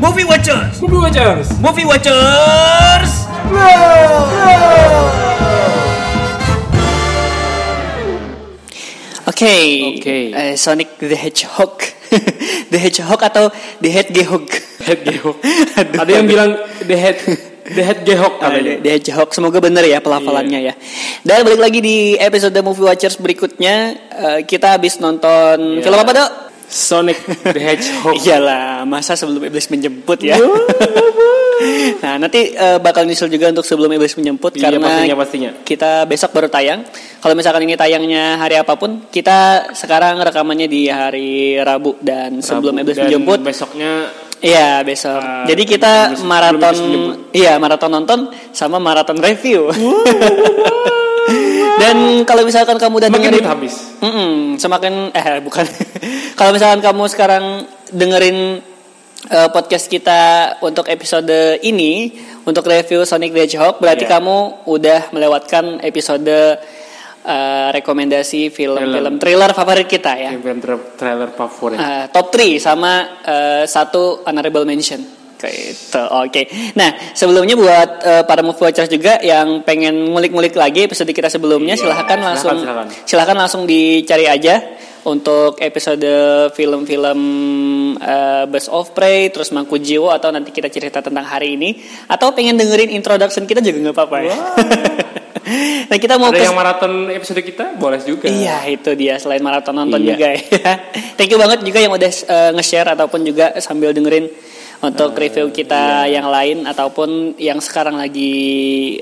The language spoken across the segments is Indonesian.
Movie Watchers. Movie Watchers. Movie Watchers. Oke, Oke. eh, Sonic the Hedgehog, the Hedgehog atau the Hedgehog? Head Gehok. Aduh, Ada yang aduh. bilang the head the Ah, katanya. The Hedgehog, semoga bener ya pelafalannya Iya. ya. Dan balik lagi di episode Movie Watchers berikutnya, eh, kita habis nonton Iya. film apa dok? Sonic the Hedgehog. Iyalah, masa sebelum iblis menjemput ya? nah, nanti eh, bakal nyusul juga untuk sebelum iblis menjemput Iya, karena pastinya, pastinya. kita besok baru tayang. Kalau misalkan ini tayangnya hari apa pun, kita sekarang rekamannya di hari Rabu dan sebelum Rabu. iblis Dan menjemput. besoknya Iya besok. Ah, Jadi kita sebelum- maraton, sebelum iya maraton nonton sama maraton review. Dan kalau misalkan kamu udah makin dengerin, habis. Mm-mm, semakin eh bukan. kalau misalkan kamu sekarang dengerin eh, podcast kita untuk episode ini untuk review Sonic the Hedgehog, berarti Iya. kamu udah melewatkan episode eh, rekomendasi film-film Film. thriller favorit kita ya. Film tra- trailer favorit. Eh, top 3 sama eh, satu honorable mention. Gitu. Oke. Nah, sebelumnya buat eh, para movie watchers juga yang pengen ngulik-ngulik lagi episode kita sebelumnya, Iya, silahkan langsung silakan. silahkan langsung dicari aja untuk episode film-film eh, Best of Prey, terus Mangku Jiwo atau nanti kita cerita tentang hari ini atau pengen dengerin introduction kita juga nggak apa-apa ya. nah, kita mau Ada yang maraton episode kita boleh juga. Iya itu dia selain maraton nonton Iya. juga ya. Thank you banget juga yang udah uh, nge-share ataupun juga sambil dengerin untuk Eh, review kita iya. yang lain ataupun yang sekarang lagi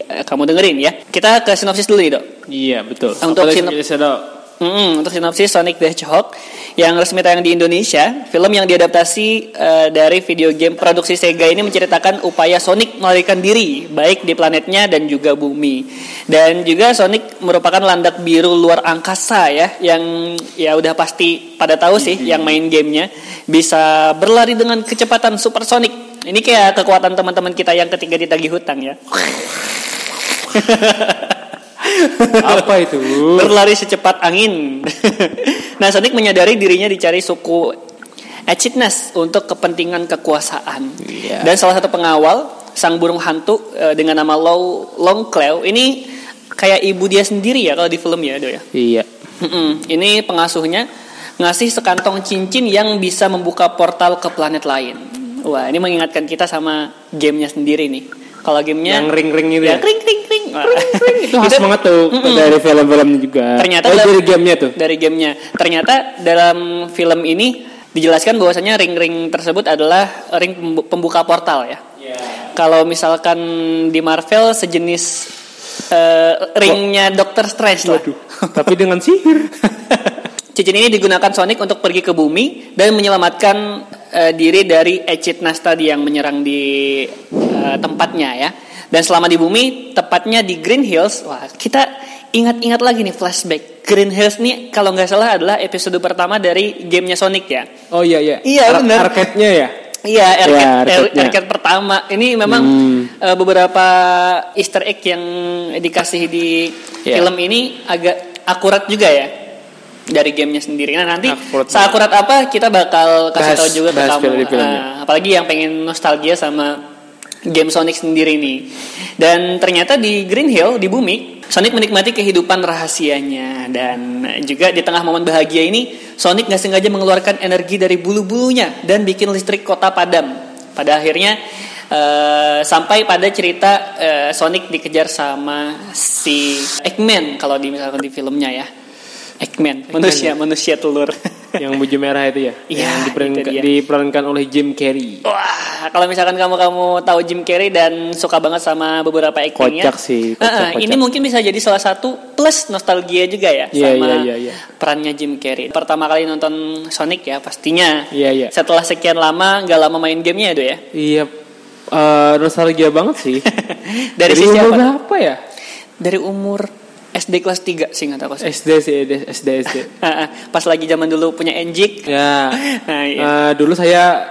uh, kamu dengerin ya. Kita ke sinopsis dulu dok. Iya, betul. Untuk Apa sinop- lagi bisa, Dok? Mm-mm, untuk sinopsis Sonic the Hedgehog yang resmi tayang di Indonesia, film yang diadaptasi uh, dari video game produksi Sega ini menceritakan upaya Sonic melarikan diri baik di planetnya dan juga bumi. Dan juga Sonic merupakan landak biru luar angkasa ya yang ya udah pasti pada tahu sih yang main gamenya bisa berlari dengan kecepatan supersonik. Ini kayak kekuatan teman-teman kita yang ketiga ditagih hutang ya. Apa itu? berlari secepat angin. nah, Sonic menyadari dirinya dicari suku Echidnas untuk kepentingan kekuasaan. Iya. Dan salah satu pengawal, sang burung hantu eh, dengan nama Low Longclaw ini kayak ibu dia sendiri ya kalau di film ya, Do ya. Iya. Mm-mm. Ini pengasuhnya ngasih sekantong cincin yang bisa membuka portal ke planet lain. Wah, ini mengingatkan kita sama gamenya sendiri nih. Kalau gamenya Yang ring-ring itu ya, ya? ring ring ring. Wah. itu khas banget tuh dari film-film juga. Ternyata oh, dalam- dari gamenya tuh. dari gamenya. Ternyata dalam film ini dijelaskan bahwasanya ring-ring tersebut adalah ring pembu- pembuka portal ya. Kalau misalkan di Marvel sejenis eh, ringnya Doctor Strange lah. Tapi dengan sihir. Cincin ini digunakan Sonic untuk pergi ke bumi dan menyelamatkan eh, diri dari Echidnas tadi yang menyerang di eh, tempatnya ya. Dan selama di bumi, tepatnya di Green Hills, wah kita ingat-ingat lagi nih flashback. Green Hills nih kalau nggak salah adalah episode pertama dari gamenya Sonic ya. Oh iya iya. Iya, benar. Arcade-nya ya. Iya, arcade, Ya, ar- arcade-nya. arcade pertama. Ini memang Hmm. eh, beberapa Easter egg yang dikasih di Iya. film ini agak akurat juga ya dari gamenya sendiri. Nah nanti Akurat seakurat apa kita bakal kasih Bahas- tahu juga ke kamu. film di filmnya. Eh, apalagi yang pengen nostalgia sama game Sonic sendiri nih. Dan ternyata di Green Hill di bumi Sonic menikmati kehidupan rahasianya dan juga di tengah momen bahagia ini Sonic nggak sengaja mengeluarkan energi dari bulu-bulunya dan bikin listrik kota padam. Pada akhirnya eh, sampai pada cerita eh, Sonic dikejar sama si Eggman kalau di misalkan di filmnya ya. Eggman, manusia manusia telur. yang baju merah itu ya. Iya, yang diperankan, diperankan oleh Jim Carrey. Wah, kalau misalkan kamu kamu tahu Jim Carrey dan suka banget sama beberapa actingnya, Kocak sih, kocak, eh, kocak. ini mungkin bisa jadi salah satu plus nostalgia juga ya Iya, sama iya, iya, iya. perannya Jim Carrey. Pertama kali nonton Sonic ya pastinya. Iya, iya. Setelah sekian lama nggak lama main gamenya itu ya. Iya. eh, nostalgia banget sih. Dari sisi umur apa? berapa ya? Dari umur SD kelas 3 sih nggak tahu. SD sih, SD SD. Eh, eh, Pas lagi zaman dulu punya Enjik. ya. Nah, iya. eh, dulu saya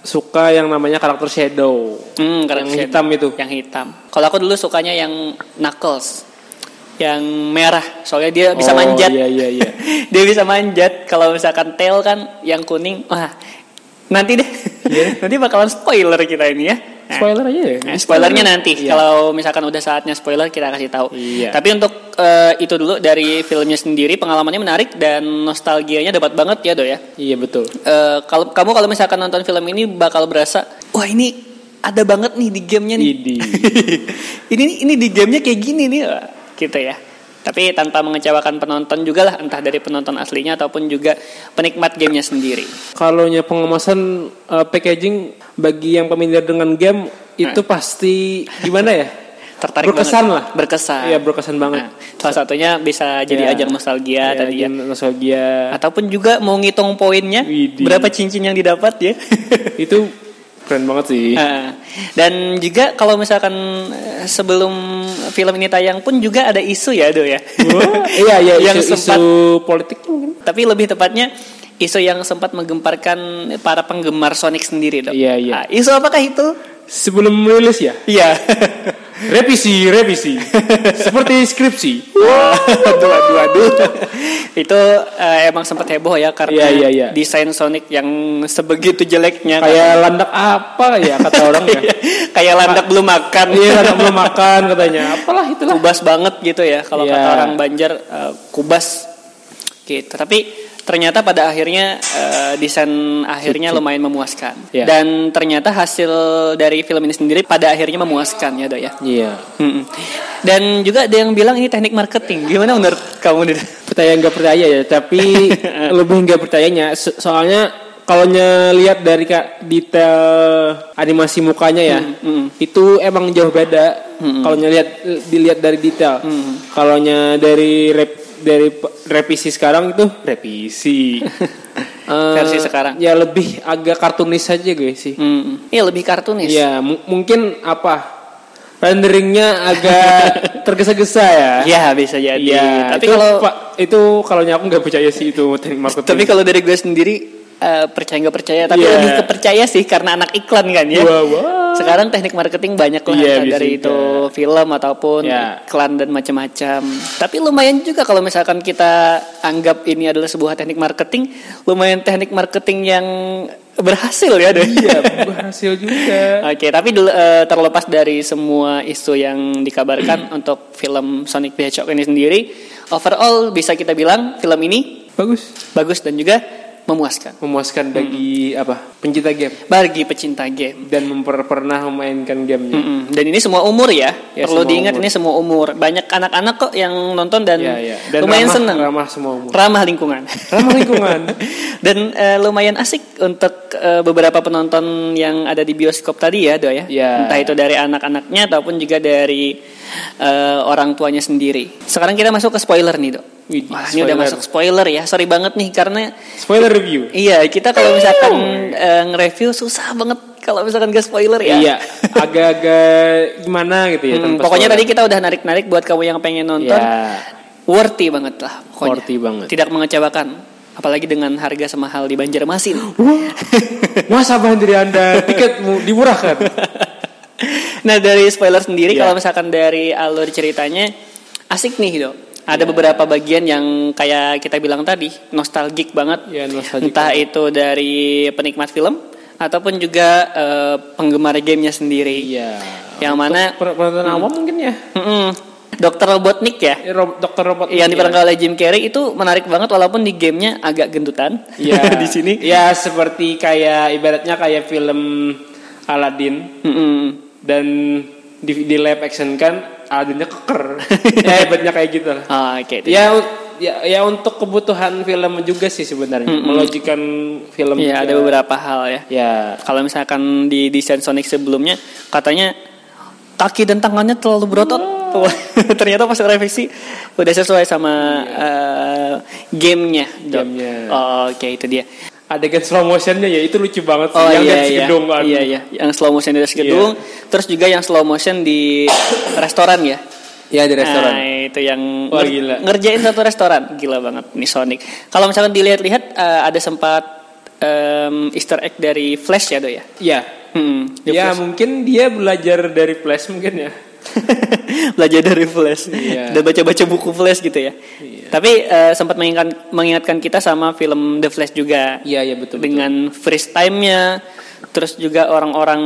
suka yang namanya karakter Shadow. Hmm, keren yang sih. hitam itu. Yang hitam. Kalau aku dulu sukanya yang Knuckles. Yang merah, soalnya dia bisa Oh, manjat. iya, iya, iya. dia bisa manjat. Kalau misalkan tail kan yang kuning, wah. Nanti deh. nanti bakalan spoiler kita ini ya. Spoiler aja ya. Nah, spoilernya nanti. Iya. Kalau misalkan udah saatnya spoiler kita kasih tahu. Iya. Tapi untuk eh, itu dulu dari filmnya sendiri pengalamannya menarik dan nostalgianya dapat banget ya do ya. Iya betul. Eh, kalau kamu kalau misalkan nonton film ini bakal berasa wah ini ada banget nih di gamenya nih. Ini ini di gamenya kayak gini nih gitu ya. Tapi tanpa mengecewakan penonton juga lah entah dari penonton aslinya ataupun juga penikmat gamenya sendiri. Kalau pengemasan uh, packaging bagi yang familiar dengan game itu pasti gimana ya? Tertarik Berkesan banget. lah. Berkesan. Iya berkesan banget. Nah, salah satunya bisa jadi Iya. ajang nostalgia Ya, tadi ya. nostalgia. Ataupun juga mau ngitung poinnya Widih. berapa cincin yang didapat ya. itu keren banget sih. Nah, Dan juga kalau misalkan eh, sebelum film ini tayang pun juga ada isu ya do ya. Wah, iya iya yang isu, sempat isu politik mungkin. tapi lebih tepatnya isu yang sempat menggemparkan para penggemar Sonic sendiri dong. Iya, iya. Nah, isu apakah itu? Sebelum rilis ya. Iya. Revisi, revisi. Seperti skripsi. aduh, aduh, aduh. itu eh, emang sempat heboh ya karena Iya, iya, iya. desain Sonic yang sebegitu jeleknya. Kayak landak apa ya kata orang ya. kayak landak belum makan. Iya, landak belum makan katanya. Apalah itulah. kubas banget gitu ya kalau Iya. kata orang Banjar eh, kubas gitu tapi ternyata pada akhirnya eh, desain akhirnya lumayan memuaskan Iya. dan ternyata hasil dari film ini sendiri pada akhirnya memuaskan ya dok ya Iya. Dan juga ada yang bilang ini teknik marketing gimana menurut kamu nih Percaya nggak percaya ya, tapi lebih nggak percayanya. So- soalnya kalau lihat dari kak detail animasi mukanya ya, mm. itu emang jauh beda. Kalau lihat dilihat dari detail. Kalau dari rep, dari revisi sekarang itu revisi. Versi sekarang. Ya lebih agak kartunis saja guys sih. Mm. Iya lebih kartunis Ya mu- mungkin apa renderingnya agak tergesa-gesa ya. ya bisa jadi Iya, tapi itu, kalau itu kalau aku nggak percaya sih itu teknik marketing. tapi kalau dari gue sendiri eh, percaya nggak percaya tapi Iya. lebih kepercaya sih karena anak iklan kan ya Wah, wah. sekarang teknik marketing banyak lah Iya, entah bisa dari itu film ataupun Ya. iklan dan macam-macam tapi lumayan juga kalau misalkan kita anggap ini adalah sebuah teknik marketing lumayan teknik marketing yang berhasil ya deh Iya, berhasil juga. Oke, tapi dulu, eh, terlepas dari semua isu yang dikabarkan untuk film Sonic the Hedgehog ini sendiri, overall bisa kita bilang film ini Bagus. bagus dan juga memuaskan Memuaskan bagi apa? Pencinta game bagi pecinta game. dan memper pernah memainkan gamenya. Mm-mm. Dan ini semua umur ya, Ya, perlu diingat umur. ini semua umur. Banyak anak-anak kok yang nonton dan, Iya, iya. Dan lumayan ramah, seneng, ramah semua umur. ramah lingkungan, Ramah lingkungan. dan eh, lumayan asik untuk eh, beberapa penonton yang ada di bioskop tadi ya, do ya. Iya. Entah itu dari anak-anaknya ataupun juga dari eh, orang tuanya sendiri. Sekarang kita masuk ke spoiler nih, dok. Widih, Wah, ini udah masuk spoiler ya. Sorry banget nih karena Spoiler review. iya kita kalau misalkan eh, nge-review susah banget kalau misalkan gak spoiler ya. Iya, agak-agak gimana gitu ya. Hmm, pokoknya spoiler. tadi kita udah narik-narik buat kamu yang pengen nonton. Ya, Worthy banget lah pokoknya. Worthy banget. Tidak mengecewakan. Apalagi dengan harga semahal di Banjarmasin. masa bahan dari anda tiket mu- dimurahkan? nah dari spoiler sendiri Iya. kalau misalkan dari alur ceritanya asik nih dok. Ada beberapa bagian yang kayak kita bilang tadi nostalgic banget. Ya, nostalgic Entah itu dari penikmat film ataupun juga eh, penggemar gamenya sendiri. Iya. Yang mana Penonton awam mungkin ya. Mm-mm. Dokter Robotnik ya. Eh, Rob- Dokter robot yang ini ya. diperankan oleh Jim Carrey itu menarik banget walaupun di gamenya agak gendutan Iya. di sini. Ya seperti kayak ibaratnya kayak film Aladdin Mm-mm. dan di, di live action kan Aladdinnya keker. ya ibaratnya kayak gitu lah. Ah, Oke. itu. Ya, ya ya untuk kebutuhan film juga sih sebenarnya. Melojikan film. Iya, juga. ada beberapa hal ya. Ya. Kalau misalkan di desain Sonic sebelumnya katanya kaki dan tangannya terlalu berotot. Wah, Ternyata pas revisi udah sesuai sama eh, gamenya. Dok. Gamenya. Oh, Oke itu dia. Adegan slow motionnya ya itu lucu banget sih. Oh yang iya di atas iya. gedung kan. iya iya. Yang slow motion di atas gedung, terus juga yang slow motion di restoran ya. Iya di restoran. Nah, itu yang Wah, nger- gila. ngerjain satu restoran. Gila banget nih Sonic. Kalau misalkan dilihat-lihat eh, ada sempat em, Easter egg dari Flash ya, Do ya? Iya. Hmm, Ya Flash. mungkin dia belajar dari Flash mungkin ya. Belajar dari Flash. Iya. Dan baca-baca buku Flash gitu ya. Iya. Tapi eh, sempat mengingatkan, mengingatkan kita sama film The Flash juga. Iya, iya betul. dengan freeze time-nya, terus juga orang-orang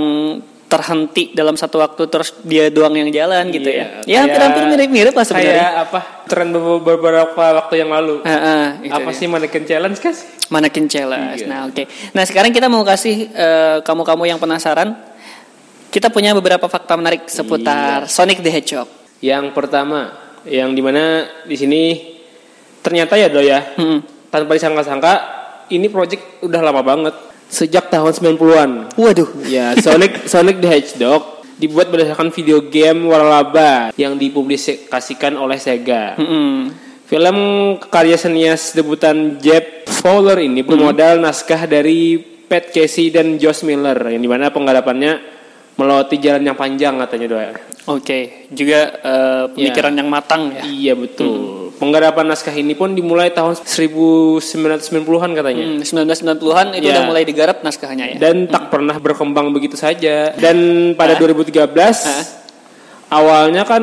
terhenti dalam satu waktu terus dia doang yang jalan gitu ya. Iya, Ya hampir-hampir mirip-mirip lah sebenarnya. Kayak apa? Tren beberapa waktu yang lalu. Heeh, itu apa dia. sih mannequin challenge kan? Mannequin challenge. Iya. Nah, oke. Nah, sekarang kita mau kasih eh, kamu-kamu yang penasaran kita punya beberapa fakta menarik Iya. seputar Sonic the Hedgehog. Yang pertama, yang di mana di sini ternyata ya do ya, Hmm. tanpa disangka-sangka ini project udah lama banget sejak tahun 90-an. Waduh. Ya, Sonic Sonic the Hedgehog dibuat berdasarkan video game waralaba yang dipublikasikan oleh Sega. Mm-mm. Film karya senias debutan Jeff Fowler ini bermodal naskah dari Pat Casey dan Josh Miller yang di mana penggarapannya melewati jalan yang panjang katanya doa. Oke, juga eh, pemikiran yang matang ya. Iya betul. Penggarapan naskah ini pun dimulai tahun 1990-an katanya. Hmm, 1990-an itu Ya. udah mulai digarap naskahnya ya. Dan tak pernah berkembang begitu saja. Dan pada Hah? 2013 Hah? awalnya kan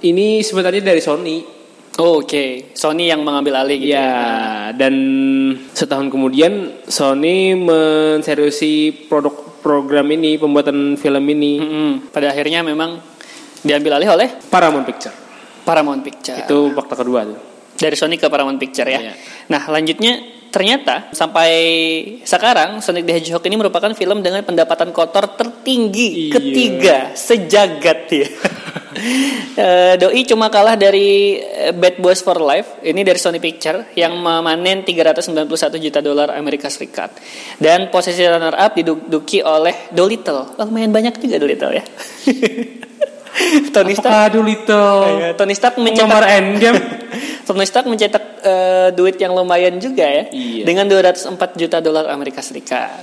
ini sebenarnya dari Sony. Oh, Oke, Sony yang mengambil alih gitu. Ya, dan setahun kemudian Sony menseriusi produk program ini, pembuatan film ini Mm-mm. Pada akhirnya memang diambil alih oleh Paramount Picture. Paramount Picture. Itu fakta kedua tuh. Dari Sony ke Paramount Picture ya. Iya. Nah, lanjutnya ternyata sampai sekarang Sonic the Hedgehog ini merupakan film dengan pendapatan kotor tertinggi Iya. ketiga sejagat ya. Eh, Doi cuma kalah dari eh, Bad Boys for Life ini dari Sony Picture yang memanen 391 juta dolar Amerika Serikat dan posisi runner up diduduki oleh Dolittle. Oh, lumayan banyak juga Dolittle ya. Tony Stark Apakah Dolittle? Iya, Tony Stark mencetak Penggemar Endgame? Tony Stark mencetak eh, duit yang lumayan juga ya Iya. dengan 204 juta dolar Amerika Serikat.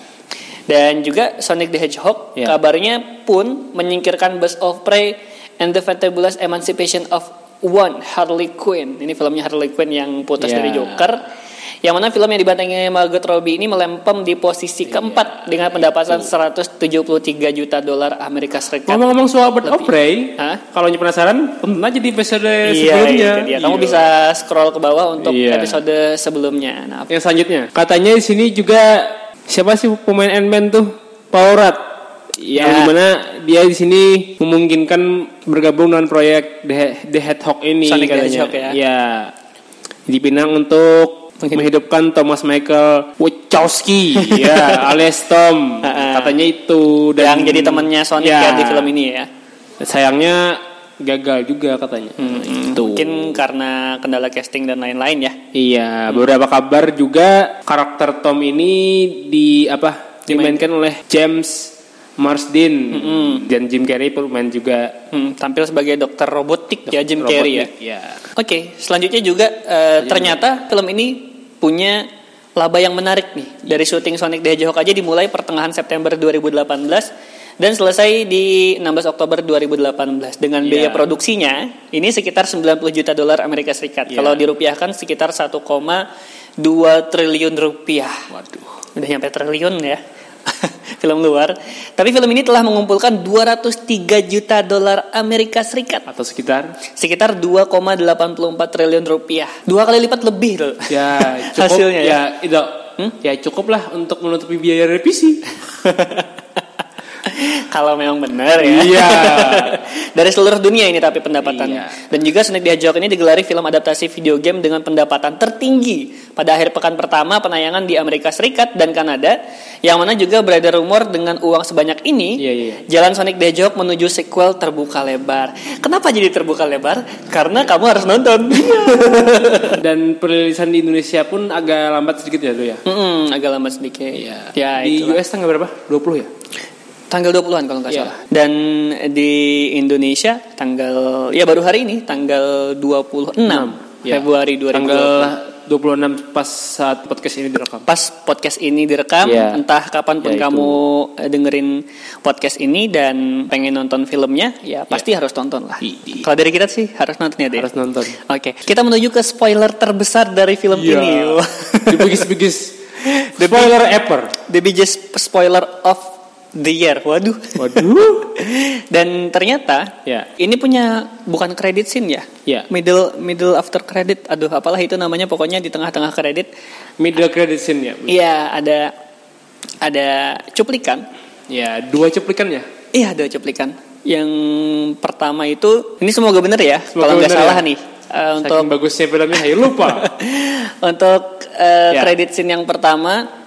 Dan juga Sonic the Hedgehog Iya. kabarnya pun menyingkirkan Birds of Prey and the Fantabulous Emancipation of One Harley Quinn. Ini filmnya Harley Quinn yang putus Iya. dari Joker. Yang mana film yang dibantangi Margot Robbie ini melempem di posisi Iya. keempat dengan pendapatan 173 juta dolar Amerika Serikat. Ngomong-ngomong soal Bird of. Prey, kalau penasaran, tonton aja di episode Iya, sebelumnya. itu dia. Kamu Iya. bisa scroll ke bawah untuk Iya. episode sebelumnya. Nah, Yang selanjutnya, katanya di sini juga siapa sih pemain Ant-Man tuh? Paul Rudd. Yang Ya. di mana dia di sini memungkinkan bergabung dengan proyek The, The Hedgehog ini Sonic the katanya. Hedgehog ya. Ya. Dipinang untuk menghidupkan Thomas Michael Wachowski ya alias Tom katanya itu yang jadi temannya Sonic ya. di film ini ya. sayangnya gagal juga katanya Hmm, Itu. Mungkin karena kendala casting dan lain-lain ya. Iya, beberapa kabar juga karakter Tom ini di apa dimainkan oleh James Marsden dan Jim Carrey bermain juga Hmm, tampil sebagai dokter robotik ya Jim Carrey ya. ya. Oke, selanjutnya juga eh, ternyata film ini punya laba yang menarik nih. Dari syuting Sonic the Hedgehog aja dimulai pertengahan September 2018 dan selesai di 16 Oktober 2018 dengan biaya Iya. produksinya ini sekitar 90 juta dolar Amerika Serikat. Iya. Kalau dirupiahkan sekitar 1,2 triliun rupiah. Waduh. Udah nyampe triliun ya. film luar. Tapi film ini telah mengumpulkan 203 juta dolar Amerika Serikat Atau sekitar sekitar 2,84 triliun rupiah. Dua kali lipat lebih loh. ya cukup Hasilnya ya. ya itu Hmm? ya cukup lah untuk menutupi biaya revisi. Kalau memang benar ya. Iya. Dari seluruh dunia ini tapi pendapatan. Iya. Dan juga Sonic the Hedgehog ini digelari film adaptasi video game dengan pendapatan tertinggi pada akhir pekan pertama penayangan di Amerika Serikat dan Kanada. Yang mana juga beredar rumor dengan uang sebanyak ini, Iya, iya. jalan Sonic the Hedgehog menuju sequel terbuka lebar. Kenapa jadi terbuka lebar? Karena kamu harus nonton. Dan perilisan di Indonesia pun agak lambat sedikit ya, Do ya. Mm-mm, agak lambat sedikit. Ya, di itulah. US tanggal berapa? 20 ya? Tanggal 20-an kalau nggak Iya. salah. Dan di Indonesia tanggal ya baru hari ini tanggal 26 Ya. Februari 2020. Tanggal 26 pas saat podcast ini direkam. Pas podcast ini direkam, Iya. entah kapan pun Ya, itu. kamu eh, dengerin podcast ini dan pengen nonton filmnya, ya pasti harus tonton lah. Iya. Kalau dari kita sih harus nonton ya, Dek. Harus nonton. Oke, kita menuju ke spoiler terbesar dari film Iya. ini. The biggest biggest spoiler ever. The biggest spoiler of the Year. Waduh. Waduh. Dan ternyata Ya. ini punya bukan credit scene ya. Ya. Middle middle after credit. Aduh, apalah itu namanya pokoknya di tengah-tengah kredit. Middle credit scene ya. Iya, ada ada cuplikan. Ya, dua cuplikannya. Iya, ada cuplikan. Yang pertama itu ini semoga bener ya. Semoga Kalau nggak salah ya. nih. Eh, untuk bagusnya filmnya, ayo lupa. untuk eh, Ya. credit scene yang pertama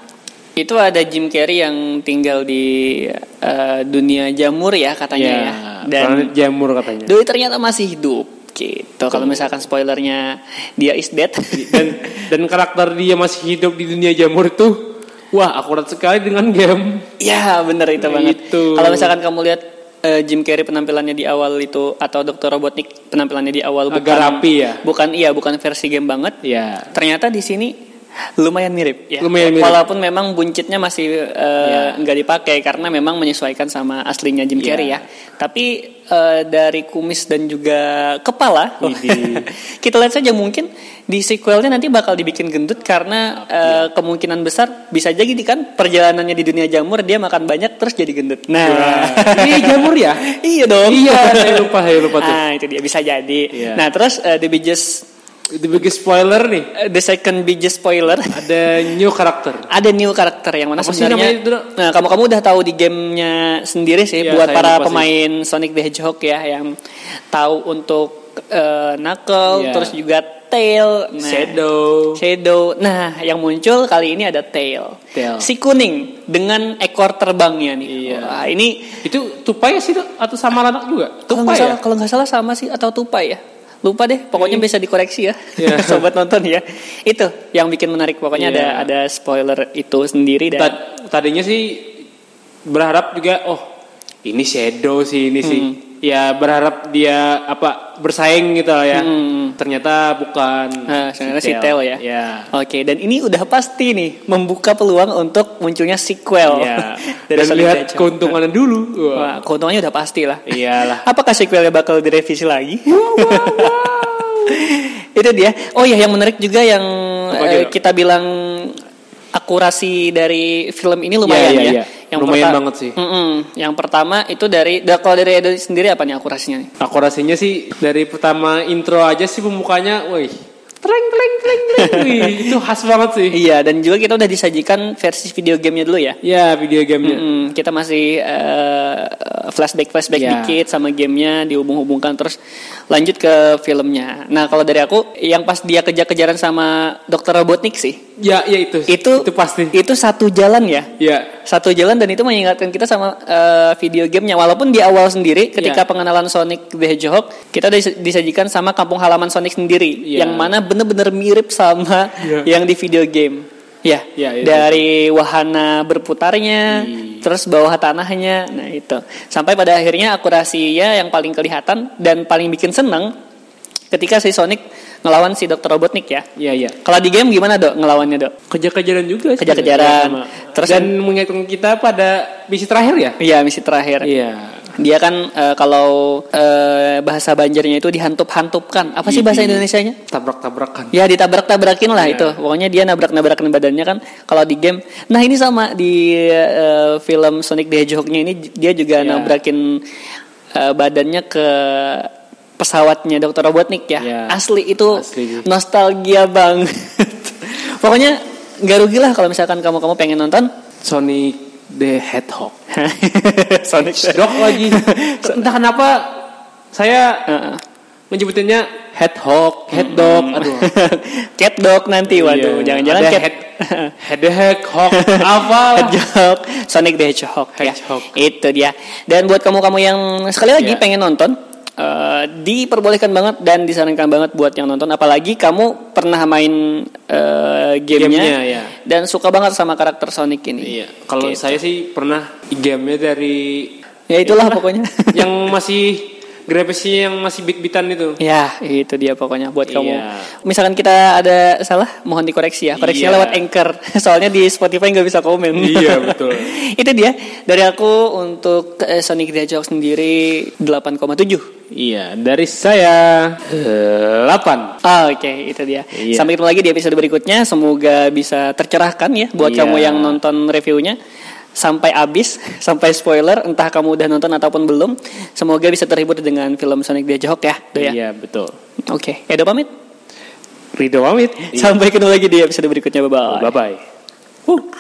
itu ada Jim Carrey yang tinggal di eh, dunia jamur ya katanya ya. Dan planet jamur katanya. Doi ternyata masih hidup gitu. Kalau misalkan spoilernya dia is dead. dan dan karakter dia masih hidup di dunia jamur itu wah akurat sekali dengan game. ya bener itu banget. Itu. Kalau misalkan kamu lihat eh, Jim Carrey penampilannya di awal itu atau Dr. Robotnik penampilannya di awal Agak bukan rapi ya. Bukan iya bukan versi game banget. Ya. Ternyata di sini lumayan mirip ya. Lumayan mirip. Walaupun memang buncitnya masih Ya. nggak dipakai karena memang menyesuaikan sama aslinya Jim Ya. Carrey ya. Tapi eh, dari kumis dan juga kepala Widih. kita lihat saja mungkin di sequelnya nanti bakal dibikin gendut karena eh, kemungkinan besar bisa jadi kan perjalanannya di dunia jamur dia makan banyak terus jadi gendut. Nah, Ini jamur ya? iya dong. Iya, saya lupa, saya lupa tuh. Ah, itu dia bisa jadi. Iya. Nah, terus eh, the biggest The biggest spoiler nih. eh, the second biggest spoiler Ada new karakter. ada new karakter yang mana Apa sebenarnya namanya itu, Dok? nah kamu kamu udah tahu di gamenya sendiri sih Iya, buat para sih. pemain Sonic the Hedgehog ya yang tahu untuk eh, Knuckle Iya. terus juga Tail nah, Shadow. Shadow nah yang muncul kali ini ada Tail Tail. si kuning dengan ekor terbangnya nih Iya. Wah, ini Itu tupai sih atau sama anak juga? kalau nggak Tupai salah ya? kalau nggak salah sama sih atau tupai ya lupa deh pokoknya bisa dikoreksi ya Iya. sobat nonton ya itu yang bikin menarik pokoknya Iya. ada ada spoiler itu sendiri dan Tad- tadinya sih berharap juga oh ini shadow sih ini sih Hmm. ya berharap dia apa bersaing gitu lah ya Hmm. ternyata bukan Nah, sebenarnya si Tail ya. ya Oke, dan ini udah pasti nih membuka peluang untuk munculnya sequel ya dari dan lihat Hedgehog. keuntungannya dulu Wah. Wah, keuntungannya udah pasti lah. iyalah Apakah sequelnya bakal direvisi lagi? Itu dia. Oh iya, yang menarik juga yang eh, kita bilang akurasi dari film ini lumayan Iya, iya, ya. Iya. Lumayan banget sih. Mm-mm. Yang pertama itu dari, da- kalau dari Edo sendiri apa nih akurasinya? nih? akurasinya sih dari pertama intro aja sih pembukanya wih treng treng treng treng wih itu khas banget sih Iya, dan juga kita udah disajikan versi video gamenya dulu ya. ya video gamenya Mm-mm, kita masih eh, flashback flashback Ya. dikit sama gamenya dihubung-hubungkan terus lanjut ke filmnya. Nah kalau dari aku yang pas dia kejar-kejaran sama Dokter Robotnik sih ya ya itu itu itu pasti itu satu jalan ya ya satu jalan dan itu mengingatkan kita sama eh, video gamenya walaupun di awal sendiri ketika Ya. pengenalan Sonic the Hedgehog kita disajikan sama kampung halaman Sonic sendiri Ya. yang mana bener-bener mirip sama Ya. yang di video game ya Ya, itu. dari wahana berputarnya Iya. Terus bawah tanahnya nah itu sampai pada akhirnya akurasinya yang paling kelihatan dan paling bikin seneng ketika si Sonic ngelawan si Dr. Robotnik ya ya ya kalau di game gimana dok ngelawannya dok kejar-kejaran juga sih. Kejar-kejaran. Sama. Terus dan mengingatkan kita pada misi terakhir ya Iya misi terakhir. iya Dia kan eh, kalau eh, bahasa Banjarnya itu dihantup-hantupkan. Apa sih bahasa Iya. Indonesianya? tabrak-tabrakan Ya ditabrak-tabrakin lah Iya. itu. Pokoknya dia nabrak-nabrakin badannya kan. Kalau di game, nah ini sama di eh, film Sonic the Hedgehog-nya ini dia juga Iya. nabrakin eh, badannya ke pesawatnya Dr. Robotnik ya. Iya. Asli itu Asli. nostalgia banget. Pokoknya nggak rugi lah kalau misalkan kamu kamu pengen nonton. Sonic the Hedgehog Sonic dok lagi entah kenapa saya Heeh. menyebutinnya Hedgehog Headdog aduh cat dog nanti waduh Iya. jangan-jangan cat head Hedgehog apa Hedgehog Sonic the Hedgehog ya. Hedgehog. itu dia dan buat kamu-kamu yang sekali lagi Iya. pengen nonton eh, diperbolehkan banget dan disarankan banget buat yang nonton apalagi kamu pernah main eh, gamenya Gamenya, ya. dan suka banget sama karakter Sonic ini Iya, kalau Gitu. saya sih pernah gamenya dari ya itulah pokoknya yang masih grafisnya yang masih bit-bitan itu. Ya, itu dia pokoknya buat Iya. kamu. Misalkan kita ada salah, mohon dikoreksi ya. Koreksinya Iya. lewat Anchor. Soalnya di Spotify nggak bisa komen. Iya, betul. itu dia dari aku untuk eh, Sonic the Hedgehog sendiri 8,7. Iya, dari saya 8. Ah, Oke, itu dia. Iya. Sampai ketemu lagi di episode berikutnya. Semoga bisa tercerahkan ya buat Iya. kamu yang nonton reviewnya. sampai habis, sampai spoiler, entah kamu udah nonton ataupun belum. Semoga bisa terhibur dengan film Sonic the Hedgehog ya, Do ya. Iya betul. Oke, Edo pamit. Rido pamit. Sampai ketemu lagi di episode berikutnya. Bye bye. Bye bye.